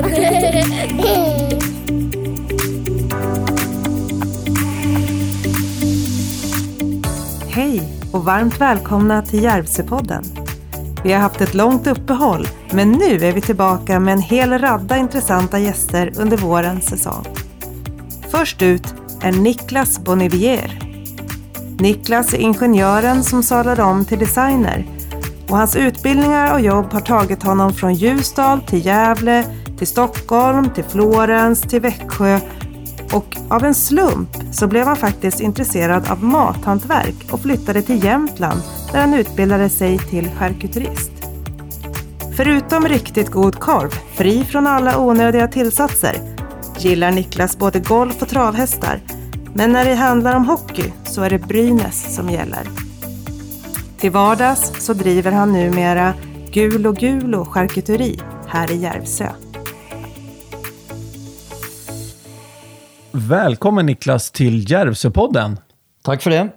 Hej och varmt välkomna till Järvsöpodden. Vi har haft ett långt uppehåll, men nu är vi tillbaka med en hel radda intressanta gäster under vårens säsong. Först ut är Niklas Bonivier. Niklas är ingenjören som sadlade om till designer och hans utbildningar och jobb har tagit honom från Ljusdal till Gävle, till Stockholm, till Florens, till Växjö och av en slump så blev han faktiskt intresserad av mathantverk och flyttade till Jämtland där han utbildade sig till charkuterist. Förutom riktigt god korv, fri från alla onödiga tillsatser, gillar Niklas både golf och travhästar. Men när det handlar om hockey så är det Brynäs som gäller. Till vardags så driver han numera Gulo Gulo charkuteri här i Järvsö. Välkommen Niklas till Järvsöpodden. Tack för det.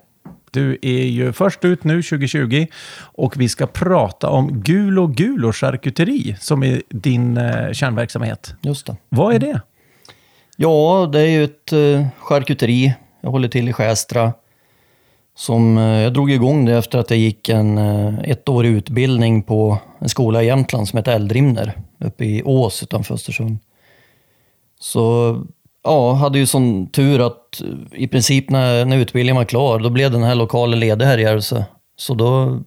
Du är ju först ut nu 2020 och vi ska prata om Gulo Gulo charkuteri som är din eh, kärnverksamhet. Just det. Vad är det? Ja, det är ju ett eh, charkuteri. Jag håller till i Skästra. Som, eh, jag drog igång det efter att jag gick en eh, ettårig utbildning på en skola i Jämtland som heter Eldrimner uppe i Ås utanför Östersund. Så ja, hade ju sån tur att eh, i princip när, när utbildningen var klar, då blev den här lokalen ledig här i Järvsö. Så då,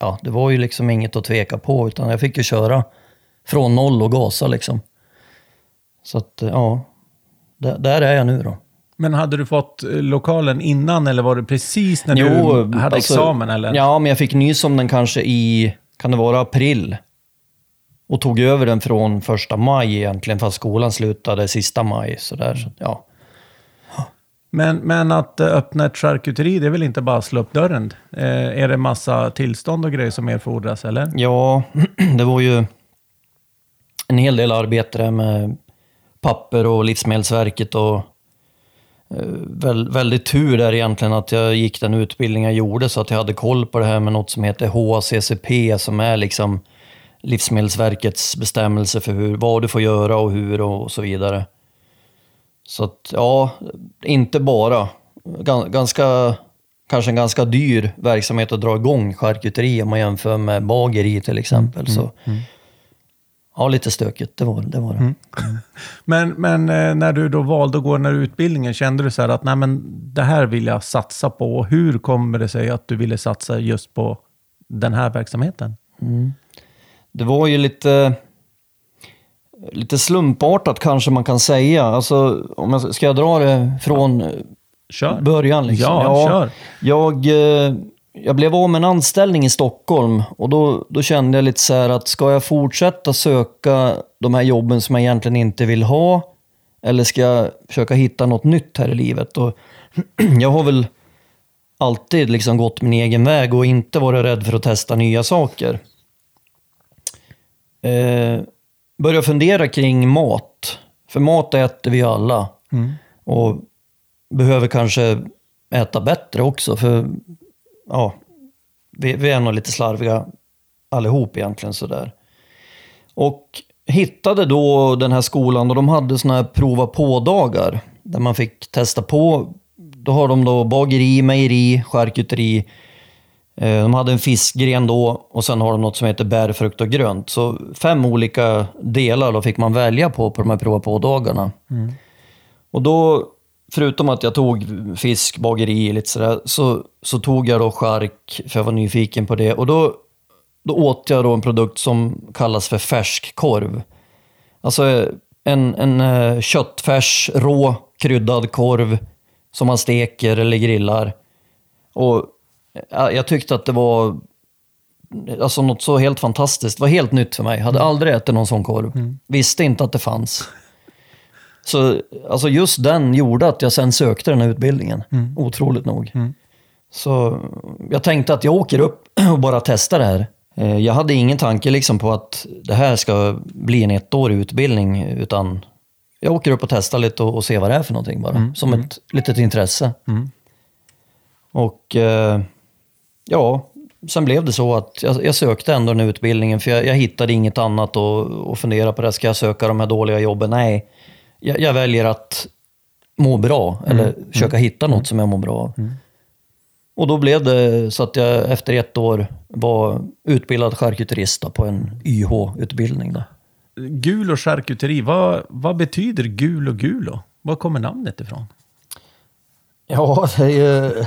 ja, det var ju liksom inget att tveka på, utan jag fick ju köra från noll och gasa liksom. Så att, eh, ja, där, där är jag nu då. Men hade du fått eh, lokalen innan eller var det precis när Jo, du hade alltså, examen? Eller? Ja, men jag fick nys om den kanske i, kan det vara april? Och tog över den från första maj egentligen, fast skolan slutade sista maj. Så där, så, ja. Men, men att öppna ett charkuteri, det är väl inte bara att slå upp dörren? Eh, är det massa tillstånd och grejer som erfordras, eller? ja, det var ju en hel del arbete där med papper och Livsmedelsverket och eh, väl, väldigt tur där egentligen att jag gick den utbildning jag gjorde så att jag hade koll på det här med något som heter HACCP som är liksom Livsmedelsverkets bestämmelse för hur, vad du får göra och hur och så vidare. Så att, ja, inte bara. Gan- Ganska, kanske en ganska dyr verksamhet att dra igång charkuteri om man jämför med bageri till exempel. så, Ja, lite stökigt, det var det. Var det. Men, men eh, när du då valde att gå den här utbildningen, kände du så här att Nej, men det här vill jag satsa på? Hur kommer det sig att du ville satsa just på den här verksamheten? Det var ju lite, lite slumpartat kanske man kan säga. Alltså, om jag, ska jag dra det från Kör. början? Liksom? Ja, kör. Jag, eh, jag blev av med en anställning i Stockholm och då, då kände jag lite så här att ska jag fortsätta söka de här jobben som jag egentligen inte vill ha? Eller ska jag försöka hitta något nytt här i livet? Och jag har väl alltid liksom gått min egen väg och inte varit rädd för att testa nya saker. Eh, började fundera kring mat. För mat äter vi alla. Och behöver kanske äta bättre också. För ja, vi, vi är nog lite slarviga allihop egentligen sådär. Och hittade då den här skolan och de hade såna här prova på-dagar. Där man fick testa på. Då har de då bageri, mejeri, charkuteri. Eh, De hade en fiskgren då och sen har de något som heter bär, frukt och grönt. Så fem olika delar då fick man välja på på de här prova på-dagarna. Och då, förutom att jag tog fisk, bageri lite sådär, så, så tog jag då chark, för jag var nyfiken på det. Och då, då åt jag då en produkt som kallas för färskkorv. Alltså en, en eh, köttfärs, rå, kryddad korv som man steker eller grillar. Och jag tyckte att det var alltså något så helt fantastiskt. Det var helt nytt för mig. Jag hade aldrig ätit någon sån korv. Visste inte att det fanns. Så alltså just den gjorde att jag sen sökte den här utbildningen. Otroligt nog. Så jag tänkte att jag åker upp och bara testar det här. Eh, Jag hade ingen tanke liksom på att det här ska bli en ettårig utbildning, utan jag åker upp och testar lite och, och ser vad det är för någonting bara. Som ett litet intresse. Och eh, ja, sen blev det så att jag, jag sökte ändå den utbildningen för jag, jag hittade inget annat och, och fundera på det. Ska jag söka de här dåliga jobben? Nej, jag, jag väljer att må bra eller försöka hitta något som jag mår bra av. Och då blev det så att jag efter ett år var utbildad charkuterist på en YH-utbildning. Gul och charkuteri, vad, vad betyder gul och gulo? Var kommer namnet ifrån? Ja, det är ju,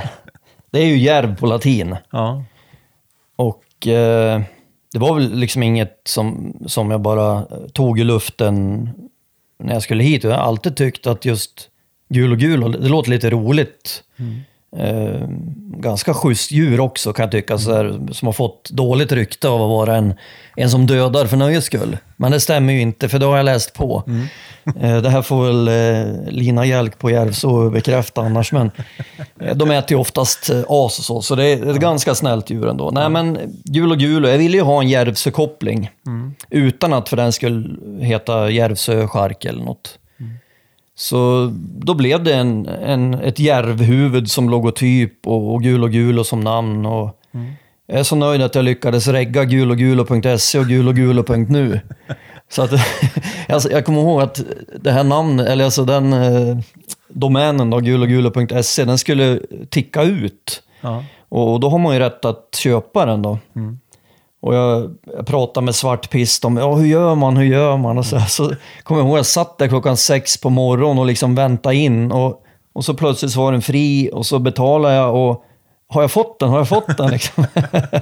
det är ju järv på latin. Ja. Och eh, det var väl liksom inget som, som jag bara tog i luften när jag skulle hit. Jag har alltid tyckt att just gul och gul, det låter lite roligt. Eh, ganska schysst djur också kan jag tycka, så här, som har fått dåligt rykte av att vara en, en som dödar för nöjes skull. Men det stämmer ju inte, för det har jag läst på. Eh, det här får väl eh, Lina Hjelk på Järvsö bekräfta annars, men eh, de äter ju oftast eh, as och så, så det är ett ganska snällt djur ändå. Nej men gul och gul, jag ville ju ha en Järvsö-koppling. Utan att för den skulle heta Järvsö eller något. Så då blev det en, en, ett järvhuvud som logotyp och, och gul och gul och som namn. Och Jag är så nöjd att jag lyckades regga gulogulo.se och gulogulo.nu. Så att, alltså, jag kommer ihåg att det här namnet, eller alltså den eh, domänen då, gulogulo.se, den skulle ticka ut. Ja. Och då har man ju rätt att köpa den då. Och jag, jag pratade med Svartpist om, ja hur gör man, hur gör man? Och så, så kommer jag ihåg, jag satt där klockan sex på morgonen och liksom väntade in. Och, och så plötsligt så var den fri och så betalade jag och har jag fått den? Har jag fått den? Liksom.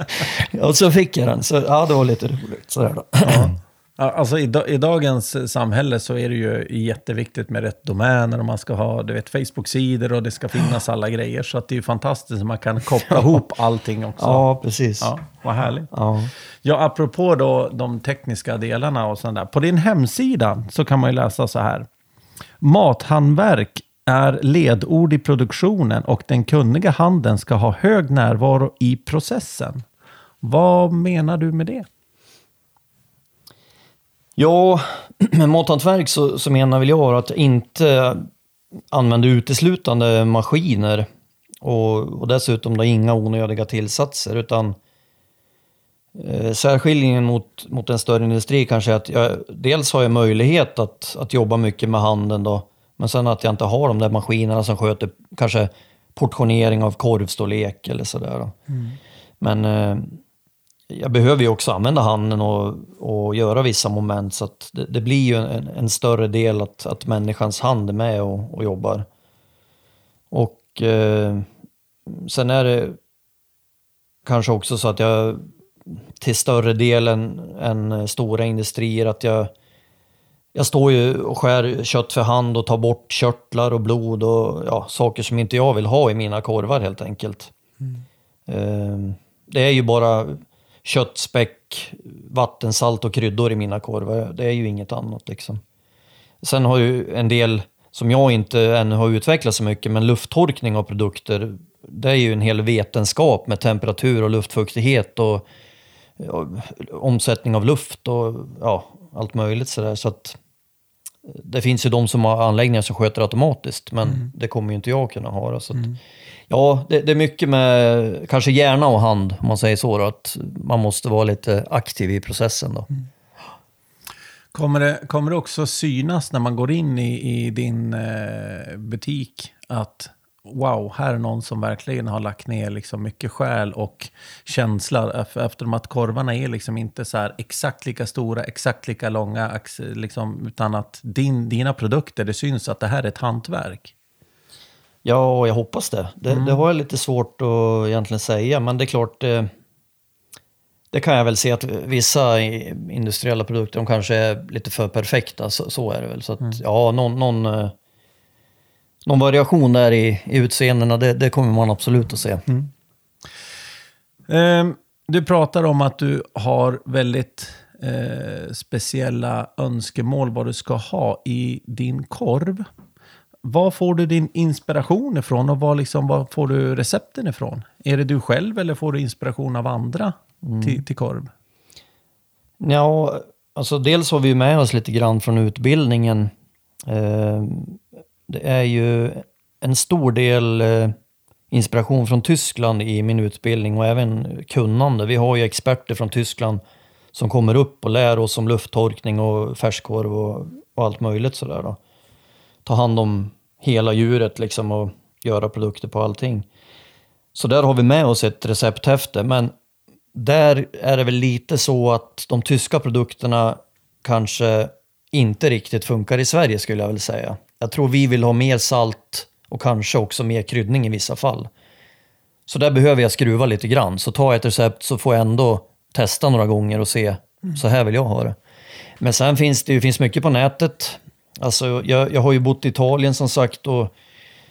och så fick jag den. Så ja, det var lite roligt. Sådär då. Ja, Alltså i, I dagens samhälle så är det ju jätteviktigt med rätt domäner och man ska ha du vet, Facebook-sidor och det ska finnas alla grejer. Så att det är ju fantastiskt att man kan koppla ihop allting också. Ja, precis. Ja, vad härligt. Ja. Ja, apropå då de tekniska delarna och sånt där. På din hemsida så kan man ju läsa så här. Mathantverk är ledord i produktionen och den kunniga handen ska ha hög närvaro i processen. Vad menar du med det? Ja, med mathantverk så, så menar väl jag att jag inte använder uteslutande maskiner och, och dessutom då inga onödiga tillsatser utan eh, särskiljningen mot, mot en större industri kanske är att jag, dels har jag möjlighet att, att jobba mycket med handen då men sen att jag inte har de där maskinerna som sköter kanske portionering av korvstorlek eller sådär. då. Men eh, jag behöver ju också använda handen och, och göra vissa moment så att det, det blir ju en, en större del att, att människans hand är med och, och jobbar. Och eh, sen är det kanske också så att jag till större delen än stora industrier att jag jag står ju och skär kött för hand och tar bort körtlar och blod och ja, saker som inte jag vill ha i mina korvar helt enkelt. Eh, det är ju bara kött, späck, vattensalt och kryddor i mina korvar. Det är ju inget annat liksom. Sen har ju en del som jag inte ännu har utvecklat så mycket, men lufttorkning av produkter, det är ju en hel vetenskap med temperatur och luftfuktighet och ja, omsättning av luft och ja, allt möjligt sådär. Så att det finns ju de som har anläggningar som sköter automatiskt, men det kommer ju inte jag kunna ha. Så att, Ja, det, det är mycket med kanske hjärna och hand, om man säger så. Då, att man måste vara lite aktiv i processen. Då. Mm. Kommer det, kommer det också synas när man går in i, i din eh, butik att wow, här är någon som verkligen har lagt ner liksom mycket själ och känsla eftersom att korvarna är liksom inte så här exakt lika stora, exakt lika långa, liksom, utan att din, dina produkter, det syns att det här är ett hantverk. Ja, jag hoppas det. Det, det har jag lite svårt att egentligen säga, men det är klart, det, det kan jag väl se att vissa industriella produkter, de kanske är lite för perfekta, så, så är det väl. Så att, ja, någon, någon, eh, någon variation där i, i utseendena, det, det kommer man absolut att se. Ehm, du pratar om att du har väldigt eh, speciella önskemål vad du ska ha i din korv. Var får du din inspiration ifrån och var, liksom, var får du recepten ifrån? Är det du själv eller får du inspiration av andra till, till korv? Ja, alltså dels har vi med oss lite grann från utbildningen. Eh, Det är ju en stor del eh, inspiration från Tyskland i min utbildning och även kunnande. Vi har ju experter från Tyskland som kommer upp och lär oss om lufttorkning och färskkorv och, och allt möjligt sådär då. Ta hand om hela djuret liksom och göra produkter på allting. Så där har vi med oss ett recepthäfte, men där är det väl lite så att de tyska produkterna kanske inte riktigt funkar i Sverige skulle jag väl säga. Jag tror vi vill ha mer salt och kanske också mer kryddning i vissa fall. Så där behöver jag skruva lite grann. Så tar jag ett recept så får jag ändå testa några gånger och se, så här vill jag ha det. Men sen finns det ju finns mycket på nätet. Alltså, jag, jag har ju bott i Italien som sagt och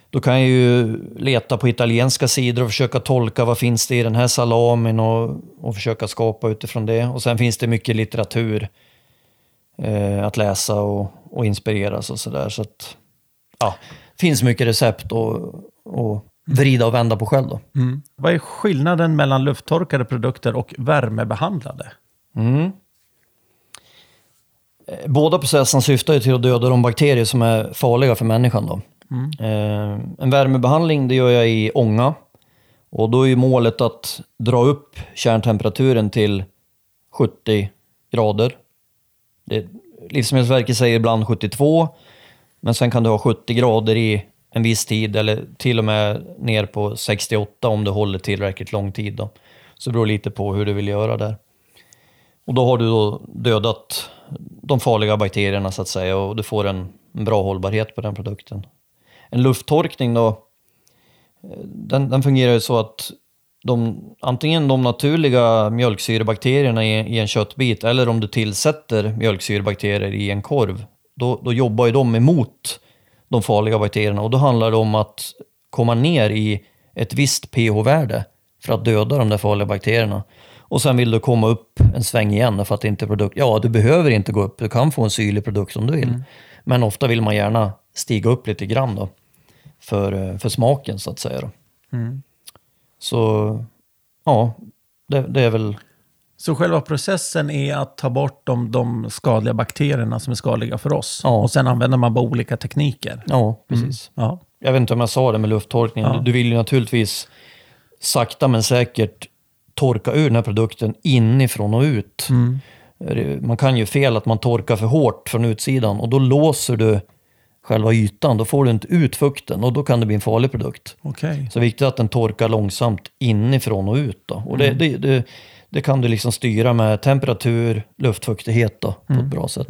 då kan jag ju leta på italienska sidor och försöka tolka vad finns det i den här salamin och, och försöka skapa utifrån det. Och sen finns det mycket litteratur eh, att läsa och, och inspireras och sådär. Så att, ja, finns mycket recept och, och vrida och vända på själv då. Mm. Vad är skillnaden mellan lufttorkade produkter och värmebehandlade? Mm. Eh, Båda processerna syftar ju till att döda de bakterier som är farliga för människan. Då. Eh, en värmebehandling det gör jag i ånga. Och då är ju målet att dra upp kärntemperaturen till 70 grader. Det, Livsmedelsverket säger ibland 72, men sen kan du ha 70 grader i en viss tid eller till och med ner på 68 om du håller tillräckligt lång tid. Då. Så det beror lite på hur du vill göra där. Och då har du då dödat de farliga bakterierna så att säga och du får en, en bra hållbarhet på den produkten. En lufttorkning då, eh, den, den fungerar ju så att de, antingen de naturliga mjölksyrebakterierna i, i en köttbit eller om du tillsätter mjölksyrebakterier i en korv, då, då jobbar ju de emot de farliga bakterierna och då handlar det om att komma ner i ett visst pH-värde för att döda de där farliga bakterierna. Och sen vill du komma upp en sväng igen för att inte produkt... Ja, du behöver inte gå upp. Du kan få en syrlig produkt om du vill. Men ofta vill man gärna stiga upp lite grann då. För, eh, för smaken så att säga. Då. Så ja, det, det är väl... Så själva processen är att ta bort de, de skadliga bakterierna som är skadliga för oss. Ja. Och sen använder man bara olika tekniker. Ja, precis. Ja. Jag vet inte om jag sa det med lufttorkningen. Ja. Du vill ju naturligtvis sakta men säkert torka ur den här produkten inifrån och ut. Man kan ju fel att man torkar för hårt från utsidan och då låser du själva ytan. Då får du inte ut fukten och då kan det bli en farlig produkt. Okej. Så det är viktigt att den torkar långsamt inifrån och ut. Då. Och det, det, det, det kan du liksom styra med temperatur, luftfuktighet då, på ett bra sätt.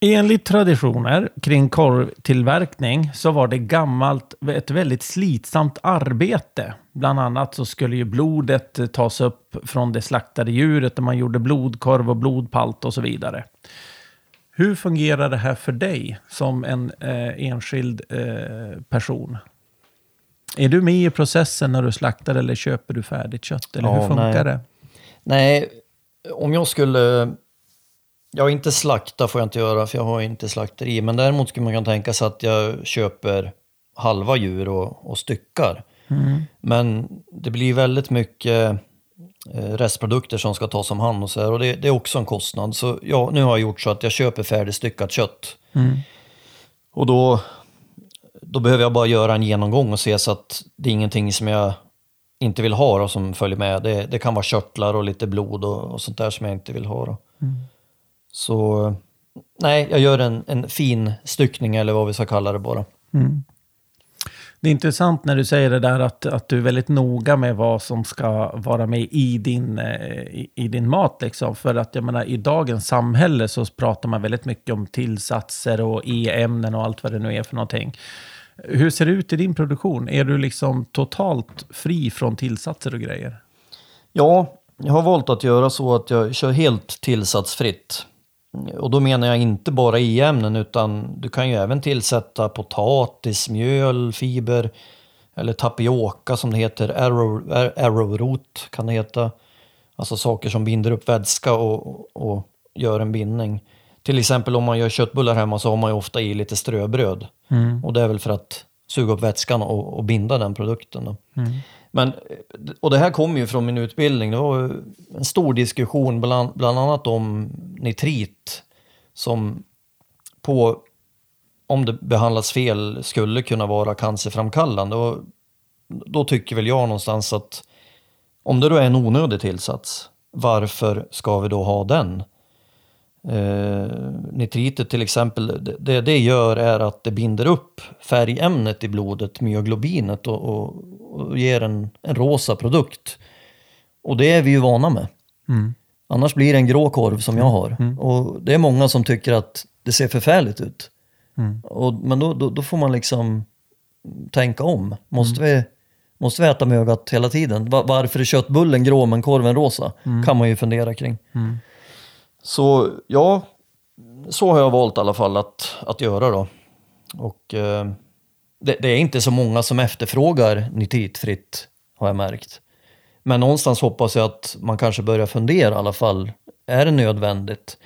Enligt traditioner kring korvtillverkning så var det gammalt ett väldigt slitsamt arbete. Bland annat så skulle ju blodet eh, tas upp från det slaktade djuret och man gjorde blodkorv och blodpalt och så vidare. Hur fungerar det här för dig som en eh, enskild eh, person? Är du med i processen när du slaktar eller köper du färdigt kött? Eller Ja, hur funkar nej. det? Nej, om jag skulle... Jag inte slakta får jag inte göra för jag har inte slakteri. Men däremot skulle man kunna tänka sig att jag köper halva djur och, och styckar. Men det blir väldigt mycket eh, restprodukter som ska tas om hand och så här. Och det, det är också en kostnad. Så ja, nu har jag gjort så att jag köper färdigstyckat kött. Och då, då behöver jag bara göra en genomgång och se så att det är ingenting som jag inte vill ha och som följer med. Det, det kan vara körtlar och lite blod och, och sånt där som jag inte vill ha. Då. Så nej, jag gör en, en fin styckning eller vad vi ska kalla det bara. Det är intressant när du säger det där att, att du är väldigt noga med vad som ska vara med i din, eh, i, i din mat. Liksom. För att jag menar, i dagens samhälle så pratar man väldigt mycket om tillsatser och e-ämnen och allt vad det nu är för någonting. Hur ser det ut i din produktion? Är du liksom totalt fri från tillsatser och grejer? Ja, jag har valt att göra så att jag kör helt tillsatsfritt. Och då menar jag inte bara i-ämnen utan du kan ju även tillsätta potatis, mjöl, fiber eller tapioka som det heter, arrow, ar- arrowroot kan det heta. Alltså saker som binder upp vätska och, och gör en bindning. Till exempel om man gör köttbullar hemma så har man ju ofta i lite ströbröd. Och det är väl för att suga upp vätskan och, och binda den produkten. Då. Men, och det här kommer ju från min utbildning. Det var en stor diskussion bland, bland annat om nitrit som på, om det behandlas fel skulle kunna vara cancerframkallande. Och då tycker väl jag någonstans att om det då är en onödig tillsats, varför ska vi då ha den? Eh, nitritet till exempel, det- det det gör är att det binder upp färgämnet i blodet, myoglobinet, och, och, och ger en, en rosa produkt. Och det är vi ju vana med. Mm. Annars blir det en grå korv som jag har. Och det är många som tycker att det ser förfärligt ut. Mm. Och, men då, då, då får man liksom tänka om. Måste, vi, måste vi äta med ögat hela tiden? Va- varför är köttbullen grå men korven rosa? Kan man ju fundera kring. Mm. Så ja, så har jag valt i alla fall att, att göra då. Och eh, det, det är inte så många som efterfrågar nitritfritt har jag märkt. Men någonstans hoppas jag att man kanske börjar fundera i alla fall. Är det nödvändigt?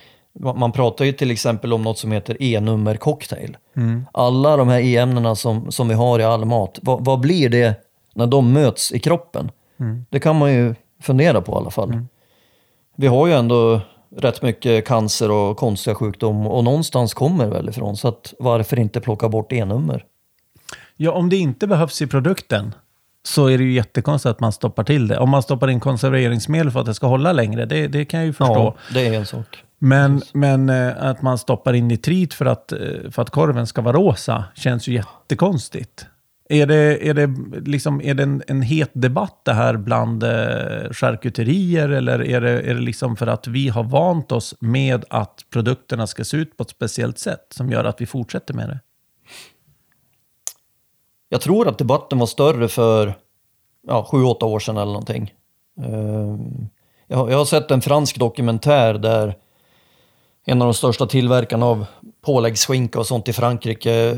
Man pratar ju till exempel om något som heter E-nummer cocktail. Alla de här E-ämnena som, som vi har i all mat, vad, vad blir det när de möts i kroppen? Det kan man ju fundera på i alla fall. Vi har ju ändå rätt mycket cancer och konstiga sjukdomar och någonstans kommer det väl ifrån. Så att varför inte plocka bort E-nummer? Ja, om det inte behövs i produkten så är det ju jättekonstigt att man stoppar till det. Om man stoppar in konserveringsmedel för att det ska hålla längre, det, det kan jag ju förstå. Ja, det är en sak. Men, men eh, att man stoppar in nitrit för att, eh, för att korven ska vara rosa känns ju jättekonstigt. Är det, är det, liksom, är det en, en het debatt det här bland eh, charkuterier eller är det, är det liksom för att vi har vant oss med att produkterna ska se ut på ett speciellt sätt som gör att vi fortsätter med det? Jag tror att debatten var större för ja, sju, åtta år sedan eller någonting. Ehm, jag, har- jag har sett en fransk dokumentär där en av de största tillverkarna av påläggsskinka och sånt i Frankrike eh,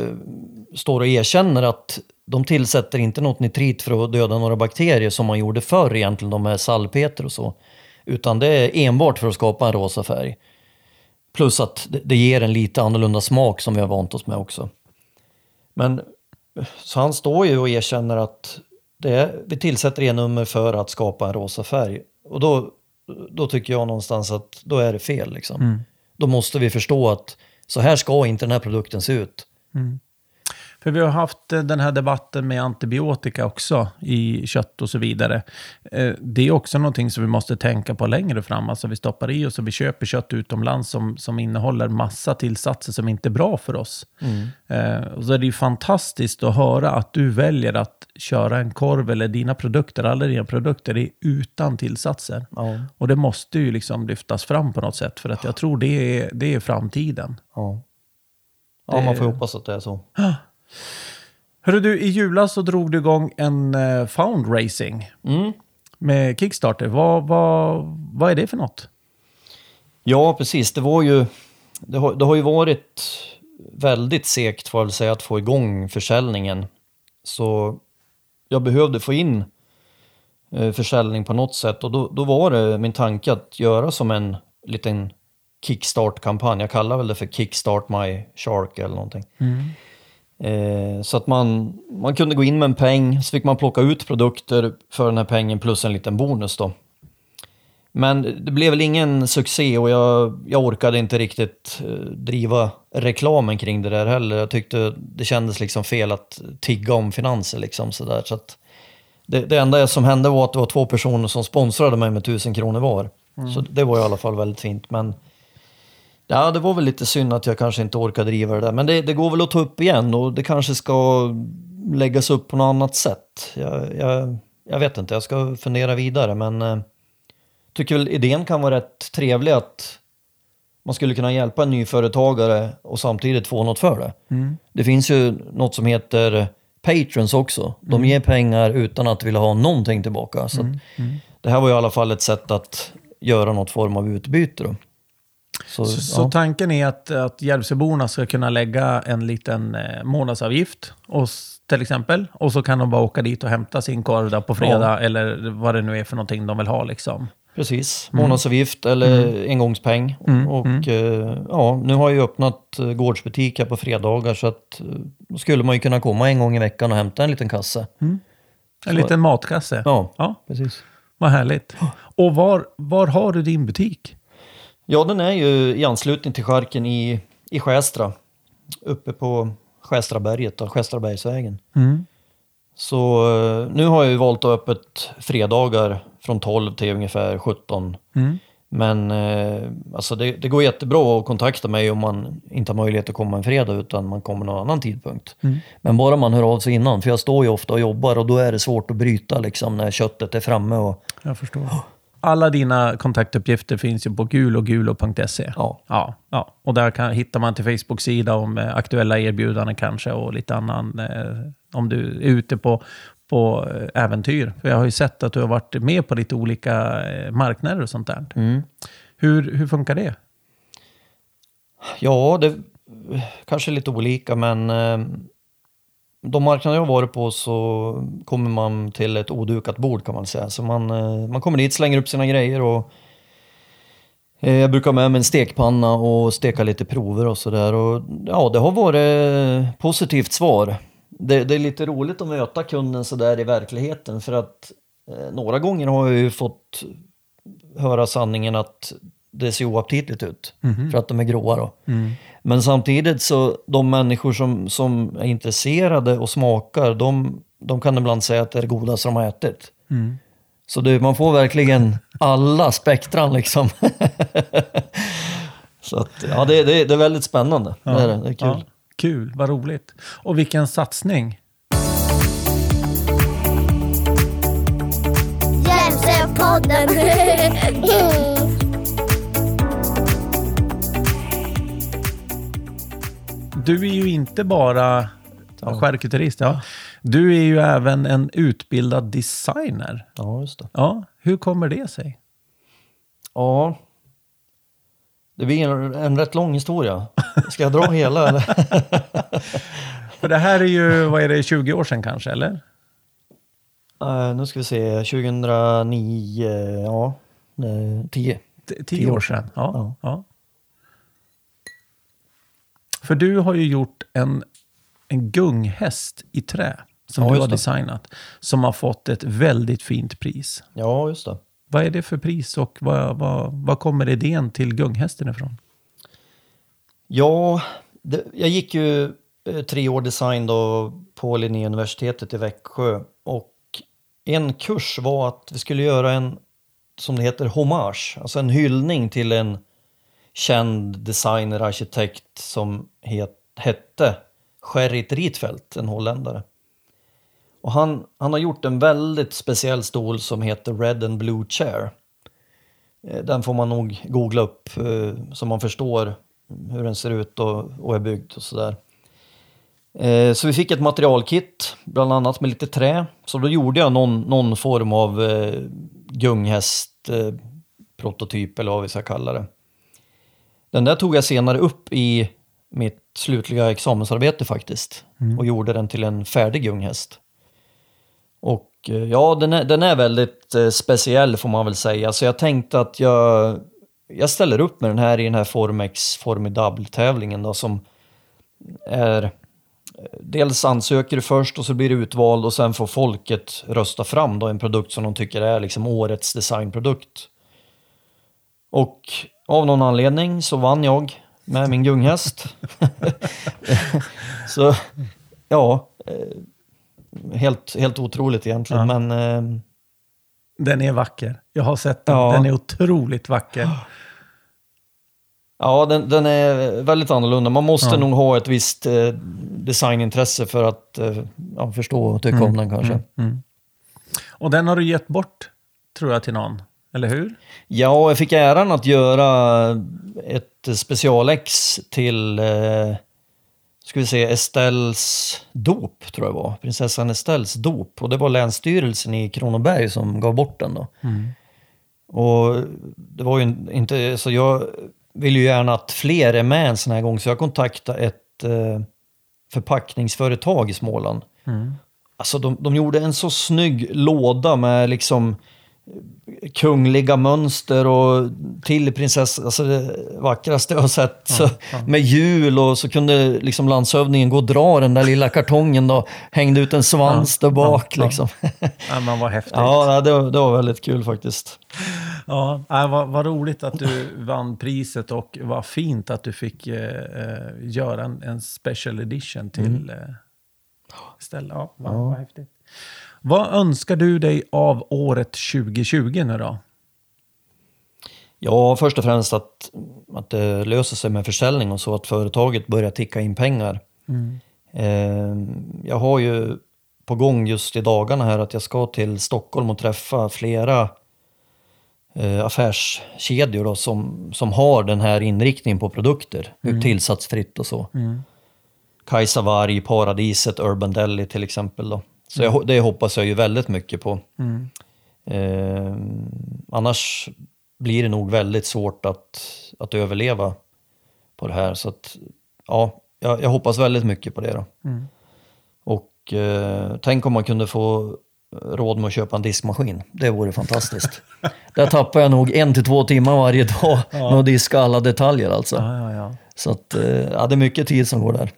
står och erkänner att de tillsätter inte något nitrit för att döda några bakterier som man gjorde förr egentligen, de med salpeter och så. Utan det är enbart för att skapa en rosa färg. Plus att det, det ger en lite annorlunda smak som vi har vant oss med också. Men så han står ju och erkänner att det är, vi tillsätter E-nummer för att skapa en rosa färg. Och då, då tycker jag någonstans att då är det fel. Liksom. Då måste vi förstå att så här ska inte den här produkten se ut. För vi har haft eh, den här debatten med antibiotika också i kött och så vidare. Eh, Det är också någonting som vi måste tänka på längre fram. Alltså vi stoppar i oss och vi köper kött utomlands som, som innehåller massa tillsatser som inte är bra för oss. Eh, Och så är det ju fantastiskt att höra att du väljer att köra en korv eller dina produkter, alla dina produkter är utan tillsatser. Ja. Och det måste ju liksom lyftas fram på något sätt för att jag tror det är, det är framtiden. Ja, ja man får ju hoppas att det är så. Hörru du, i julas så drog du igång en uh, foundraising Mm. med Kickstarter. Vad, vad, vad är det för något? Ja, precis. Det var ju... Det har, det har ju varit väldigt segt får jag väl säga att få igång försäljningen. Så jag behövde få in eh, försäljning på något sätt och då, då var det min tanke att göra som en liten kickstart-kampanj. Jag kallar väl det för Kickstart My Shark eller någonting. Eh, så att man, man kunde gå in med en peng, så fick man plocka ut produkter för den här pengen plus en liten bonus då. Men det blev väl ingen succé och jag, jag orkade inte riktigt eh, driva reklamen kring det där heller. Jag tyckte det kändes liksom fel att tigga om finanser liksom sådär. Så att det, det enda som hände var att det var två personer som sponsrade mig med tusen kronor var. Så det var i alla fall väldigt fint. Men ja, det var väl lite synd att jag kanske inte orkade driva det där. Men det, det går väl att ta upp igen och det kanske ska läggas upp på något annat sätt. Jag, jag, jag vet inte, jag ska fundera vidare men eh, tycker väl idén kan vara rätt trevlig att man skulle kunna hjälpa en nyföretagare och samtidigt få något för det. Det finns ju något som heter patrons också. De ger pengar utan att vilja ha någonting tillbaka. Så att Det här var i alla fall ett sätt att göra något form av utbyte. Då. Så, Så, så ja. tanken är att, att Järvsöborna ska kunna lägga en liten eh, månadsavgift och, till exempel. Och så kan de bara åka dit och hämta sin korv där på fredag eller vad det nu är för någonting de vill ha. Liksom. Precis, månadsavgift eller engångspeng. Och eh, ja, nu har jag öppnat eh, gårdsbutik här på fredagar så att eh, då skulle man ju kunna komma en gång i veckan och hämta en liten kasse. En liten matkasse. Ja, ja precis. vad härligt. Och var, var har du din butik? Ja, den är ju i anslutning till charken i, i Skästra. Uppe på Skästraberget, då, Skästrabergsvägen. Så eh, nu har jag ju valt att öppet fredagar från 12 till ungefär 17. Mm. Men eh, alltså det, det går jättebra att kontakta mig om man inte har möjlighet att komma en fredag utan man kommer någon annan tidpunkt. Men bara man hör av sig innan, för jag står ju ofta och jobbar och då är det svårt att bryta liksom när köttet är framme. Och, Jag förstår. Alla dina kontaktuppgifter finns ju på gulogulo.se. ja. Ja, ja. och där kan, hittar man till Facebook-sida om eh, aktuella erbjudanden kanske och lite annan, eh, om du är ute på, på eh, äventyr. För jag har ju sett att du har varit med på lite olika eh, marknader och sånt där. Mm. Hur, hur funkar det? Ja, det kanske är lite olika men eh, de marknader jag har varit på så kommer man till ett odukat bord kan man säga. Så man, eh, man kommer dit, slänger upp sina grejer och eh, jag brukar ha med mig en stekpanna och steka lite prover och sådär. Ja, det har varit positivt svar. Det, det är lite roligt att möta kunden sådär i verkligheten för att eh, några gånger har jag ju fått höra sanningen att det ser oaptitligt ut för att de är gråa då. Men samtidigt så de människor som, som är intresserade och smakar, de, de kan ibland säga att det är det godaste de har ätit. Så det, man får verkligen alla spektran liksom. så att, ja, det, det, det är väldigt spännande. Det är, det. är kul. Ja, kul, vad roligt. Och vilken satsning. Hjälpsöpodden. Du är ju inte bara charkuterist, ja. Du är ju även en utbildad designer. Ja, just det. Ja, hur kommer det sig? Ja. Det blir en, en rätt lång historia. Ska jag dra hela eller? För det här är ju, vad är det, 20 år sedan kanske, eller? Eh, nu ska vi se, 2009, ja, eh, 10. T- Tio år sedan. Ja, ja. För du har ju gjort en, en gunghäst i trä som Ja, du har det. designat. Som har fått ett väldigt fint pris. Ja, just det. Vad är det för pris och vad, vad, vad kommer idén till gunghästen ifrån? Ja, det, jag gick ju eh, tre år design då på Linnéuniversitetet i Växjö och en kurs var att vi skulle göra en, som det heter, hommage, alltså en hyllning till en känd designer, arkitekt som het, hette Gerrit Rietveld, en holländare. Och han, han har gjort en väldigt speciell stol som heter Red and Blue Chair. Eh, den får man nog googla upp eh, så man förstår hur den ser ut och, och är byggd och sådär. Eh, så vi fick ett materialkit, bland annat med lite trä. Så då gjorde jag någon, någon form av eh, gunghäst, eh, prototyp eller vad vi ska kalla det. Den där tog jag senare upp i mitt slutliga examensarbete faktiskt. Och gjorde den till en färdig gunghäst. Och eh, ja, den är, den är väldigt eh, speciell får man väl säga. Så jag tänkte att jag, jag ställer upp med den här i den här Formex Formidable-tävlingen då som är eh, Dels ansöker du först och så blir du utvald och sen får folket rösta fram då en produkt som de tycker är liksom årets designprodukt. Och av någon anledning så vann jag med min gunghäst. så ja, eh, helt, helt otroligt egentligen. Men eh, Den är vacker. Jag har sett den. Ja. Den är otroligt vacker. ja, den, den är väldigt annorlunda. Man måste Ja. nog ha ett visst eh, designintresse för att eh, ja, förstå och tycka om den kanske. Och den har du gett bort, tror jag, till någon. Eller hur? Ja, jag fick äran att göra ett specialex till eh, ska vi se, Estelles dop, tror jag var. Prinsessan Estelles dop. Och det var Länsstyrelsen i Kronoberg som gav bort den då. Och det var ju inte, så jag vill ju gärna att fler är med en sån här gång. Så jag kontaktade ett eh, förpackningsföretag i Småland. Alltså de, de gjorde en så snygg låda med liksom kungliga mönster och till prinsessa, alltså det vackraste jag har sett. Så, Med hjul och så kunde liksom landshövdingen gå och dra den där lilla kartongen då, hängde ut en svans där bak ja. liksom. Ja, men vad häftigt. Ja, det, var- det var väldigt kul faktiskt. Ja, äh, vad, vad roligt att du vann priset och vad fint att du fick eh, eh, göra en, en special edition till Mm. eh, Stella. Ja, vad, vad häftigt. Vad önskar du dig av året 2020 nu då? Ja, först och främst att, att det löser sig med försäljning och så, att företaget börjar ticka in pengar. Eh, jag har ju på gång just i dagarna här att jag ska till Stockholm och träffa flera eh, affärskedjor då, som, som har den här inriktningen på produkter, tillsatsfritt och så. Kajsa Warg, Paradiset, Urban Deli till exempel. Då. Så jag, det hoppas jag ju väldigt mycket på. Eh, annars blir det nog väldigt svårt att, att överleva på det här. Så att, ja, jag, jag hoppas väldigt mycket på det då. Och eh, tänk om man kunde få råd med att köpa en diskmaskin. Det vore fantastiskt. Där tappar jag nog en till två timmar varje dag med att diska alla detaljer alltså. Ja, ja, ja. Så att, eh, ja, det är mycket tid som går där.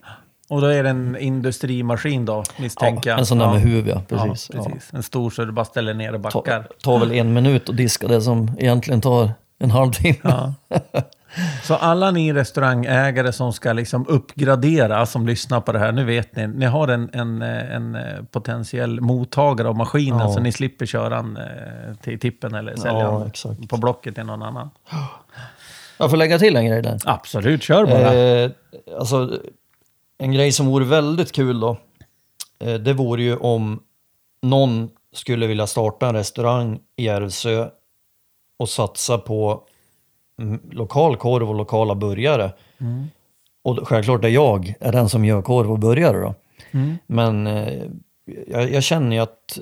Och då är det en industrimaskin då, misstänker jag. en sån där med huv, ja. Precis. Ja, precis. En stor så du bara ställer ner och Ta, backar. tar väl en minut att diska det som egentligen tar en halvtimme. Ja. Så alla ni restaurangägare som ska liksom uppgradera, som lyssnar på det här, nu vet ni, ni har en, en, en eh, potentiell mottagare av maskinen Ja. så ni slipper köra den eh, till tippen eller sälja Ja, den exakt. på Blocket till någon annan. Jag får lägga till en grej där. Absolut, kör bara. Eh, alltså, en grej som vore väldigt kul då, eh, det vore ju om någon skulle vilja starta en restaurang i Järvsö och satsa på mm, lokal korv och lokala burgare. Och självklart är jag är den som gör korv och burgare då. Men eh, jag, jag känner ju att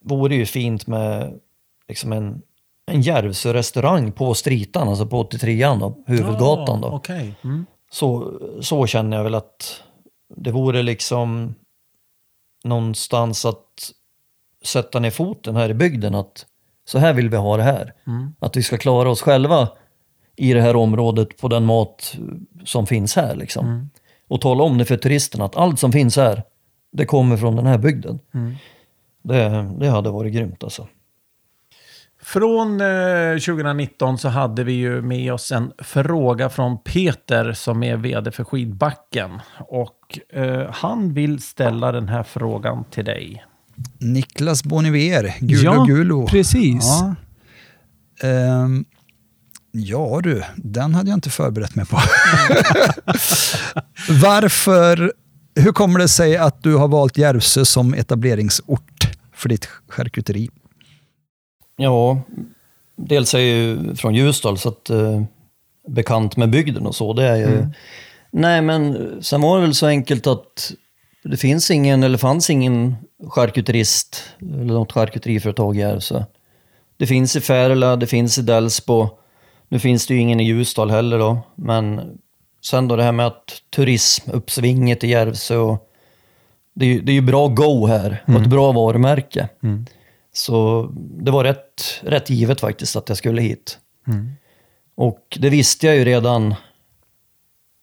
det vore ju fint med liksom en, en Järvsö-restaurang på Stritan, alltså på 83an då, huvudgatan då. Ja, Okej. Mm. Så, så känner jag väl att det vore liksom någonstans att sätta ner foten här i bygden att så här vill vi ha det här. Att vi ska klara oss själva i det här området på den mat som finns här liksom. Och tala om det för turisterna att allt som finns här, det kommer från den här bygden. Det, det hade varit grymt alltså. Från eh, 2019 så hade vi ju med oss en fråga från Peter som är vd för Skidbacken. Och eh, han vill ställa den här frågan till dig. Niklas Boniver, Gulo Ja, Gulo. precis. Ja. Ehm, ja du, den hade jag inte förberett mig på. Varför, hur kommer det sig att du har valt Järvsö som etableringsort för ditt charkuteri? Ja, dels är jag ju från Ljusdal så att eh, bekant med bygden och så. Det är ju... Nej, men sen var det väl så enkelt att det finns ingen, eller fanns ingen charkuterist eller något charkuteriföretag i Järvsö. Det finns i Färila, det finns i Delsbo. Nu finns det ju ingen i Ljusdal heller då, men sen då det här med att turismuppsvinget i Järvsö och det är, ju- det är ju bra go här och ett bra varumärke. Så det var rätt, rätt givet faktiskt att jag skulle hit. Och det visste jag ju redan,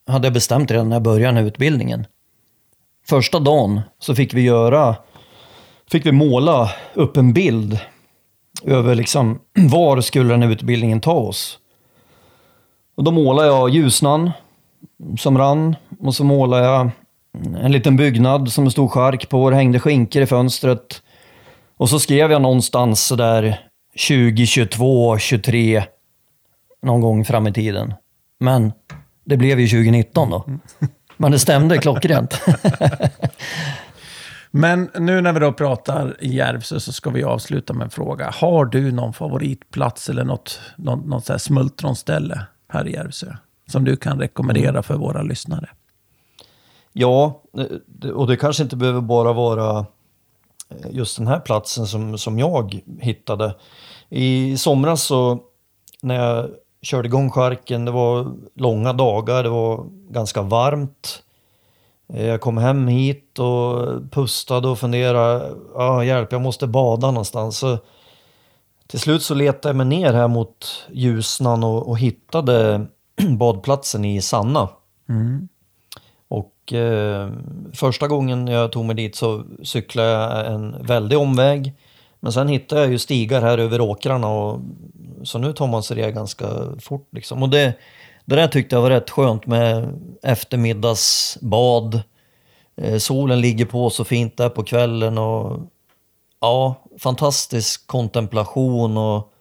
hade jag bestämt redan när jag började den här utbildningen. Första dagen så fick vi göra, fick vi måla upp en bild över liksom var skulle den här utbildningen ta oss. Och då målade jag Ljusnan som rann och så målade jag en liten byggnad som det stod chark på. Det hängde skinkor i fönstret. Och så skrev jag någonstans sådär 2022, 23 någon gång fram i tiden. Men det blev ju 2019 då. Men det stämde klockrent. Men nu när vi då pratar Järvsö så ska vi avsluta med en fråga. Har du någon favoritplats eller något, något, något så här smultronställe här i Järvsö? Som du kan rekommendera för våra lyssnare? Ja, det- och det kanske inte behöver bara vara eh, Eh, just den här platsen som, som jag hittade. I somras så när jag körde igång charken, det var långa dagar, det var ganska varmt. Eh, jag kom hem hit och pustade och funderade, ah, hjälp, jag måste bada någonstans. Så till slut så letade jag mig ner här mot Ljusnan och, och hittade badplatsen i Sanna. Mm. Och eh, första gången jag tog mig dit så cyklade jag en väldig omväg. Men sen hittade jag ju stigar här över åkrarna och så nu tar man sig det ganska fort liksom. Och det, det där tyckte jag var rätt skönt med eftermiddagsbad Eh, solen ligger på så fint där på kvällen och ja, fantastisk kontemplation och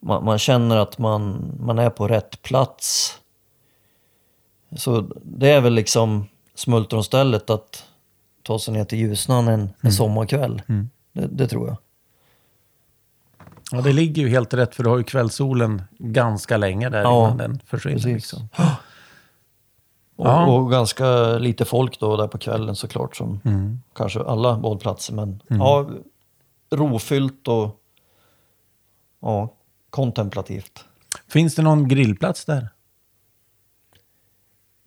man, man känner att man, man är på rätt plats. Så det är väl liksom smultronstället att ta sig ner till Ljusnan en, en sommarkväll. Det, det tror jag. Ja, det ligger ju helt rätt för du har ju kvällssolen ganska länge där Ja, innan den försvinner. Liksom. Och, och ganska lite folk då där på kvällen såklart som Mm. kanske alla badplatser men ja, rofyllt och ja, kontemplativt. Finns det någon grillplats där?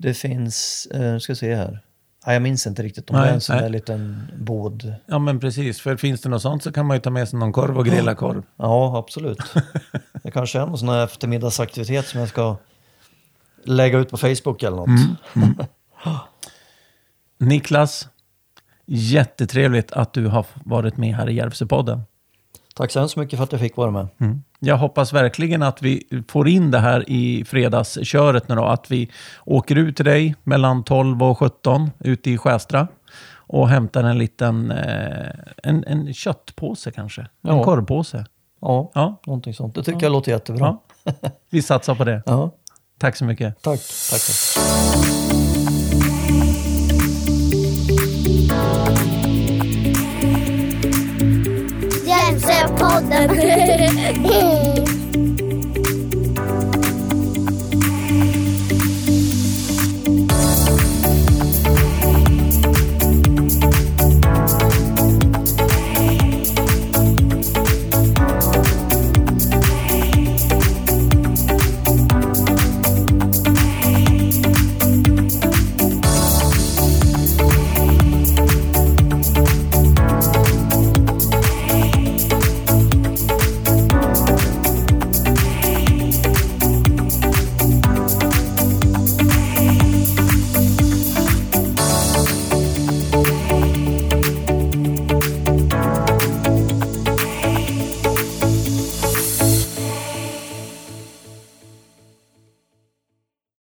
Det finns, eh, ska se här. Nej, jag minns inte riktigt om Nej, det är en sån nej. där liten bod. Ja, men precis. För finns det något sånt så kan man ju ta med sig någon korv och grilla korv. Ja, absolut. det kanske är någon sån här eftermiddagsaktivitet som jag ska lägga ut på Facebook eller något. Niklas, jättetrevligt att du har varit med här i Järvsöpodden. Tack så hemskt mycket för att jag fick vara med. Jag hoppas verkligen att vi får in det här i fredagsköret nu då. Att vi åker ut till dig mellan 12 och 17 ute i Skästra och hämtar en liten eh, en, en köttpåse kanske. En Ja. korvpåse. Ja, Ja, någonting sånt. Det tycker jag låter jättebra. ja. Vi satsar på det. Ja, Tack så mycket. tack. tack, tack. Hjälpsöpodden.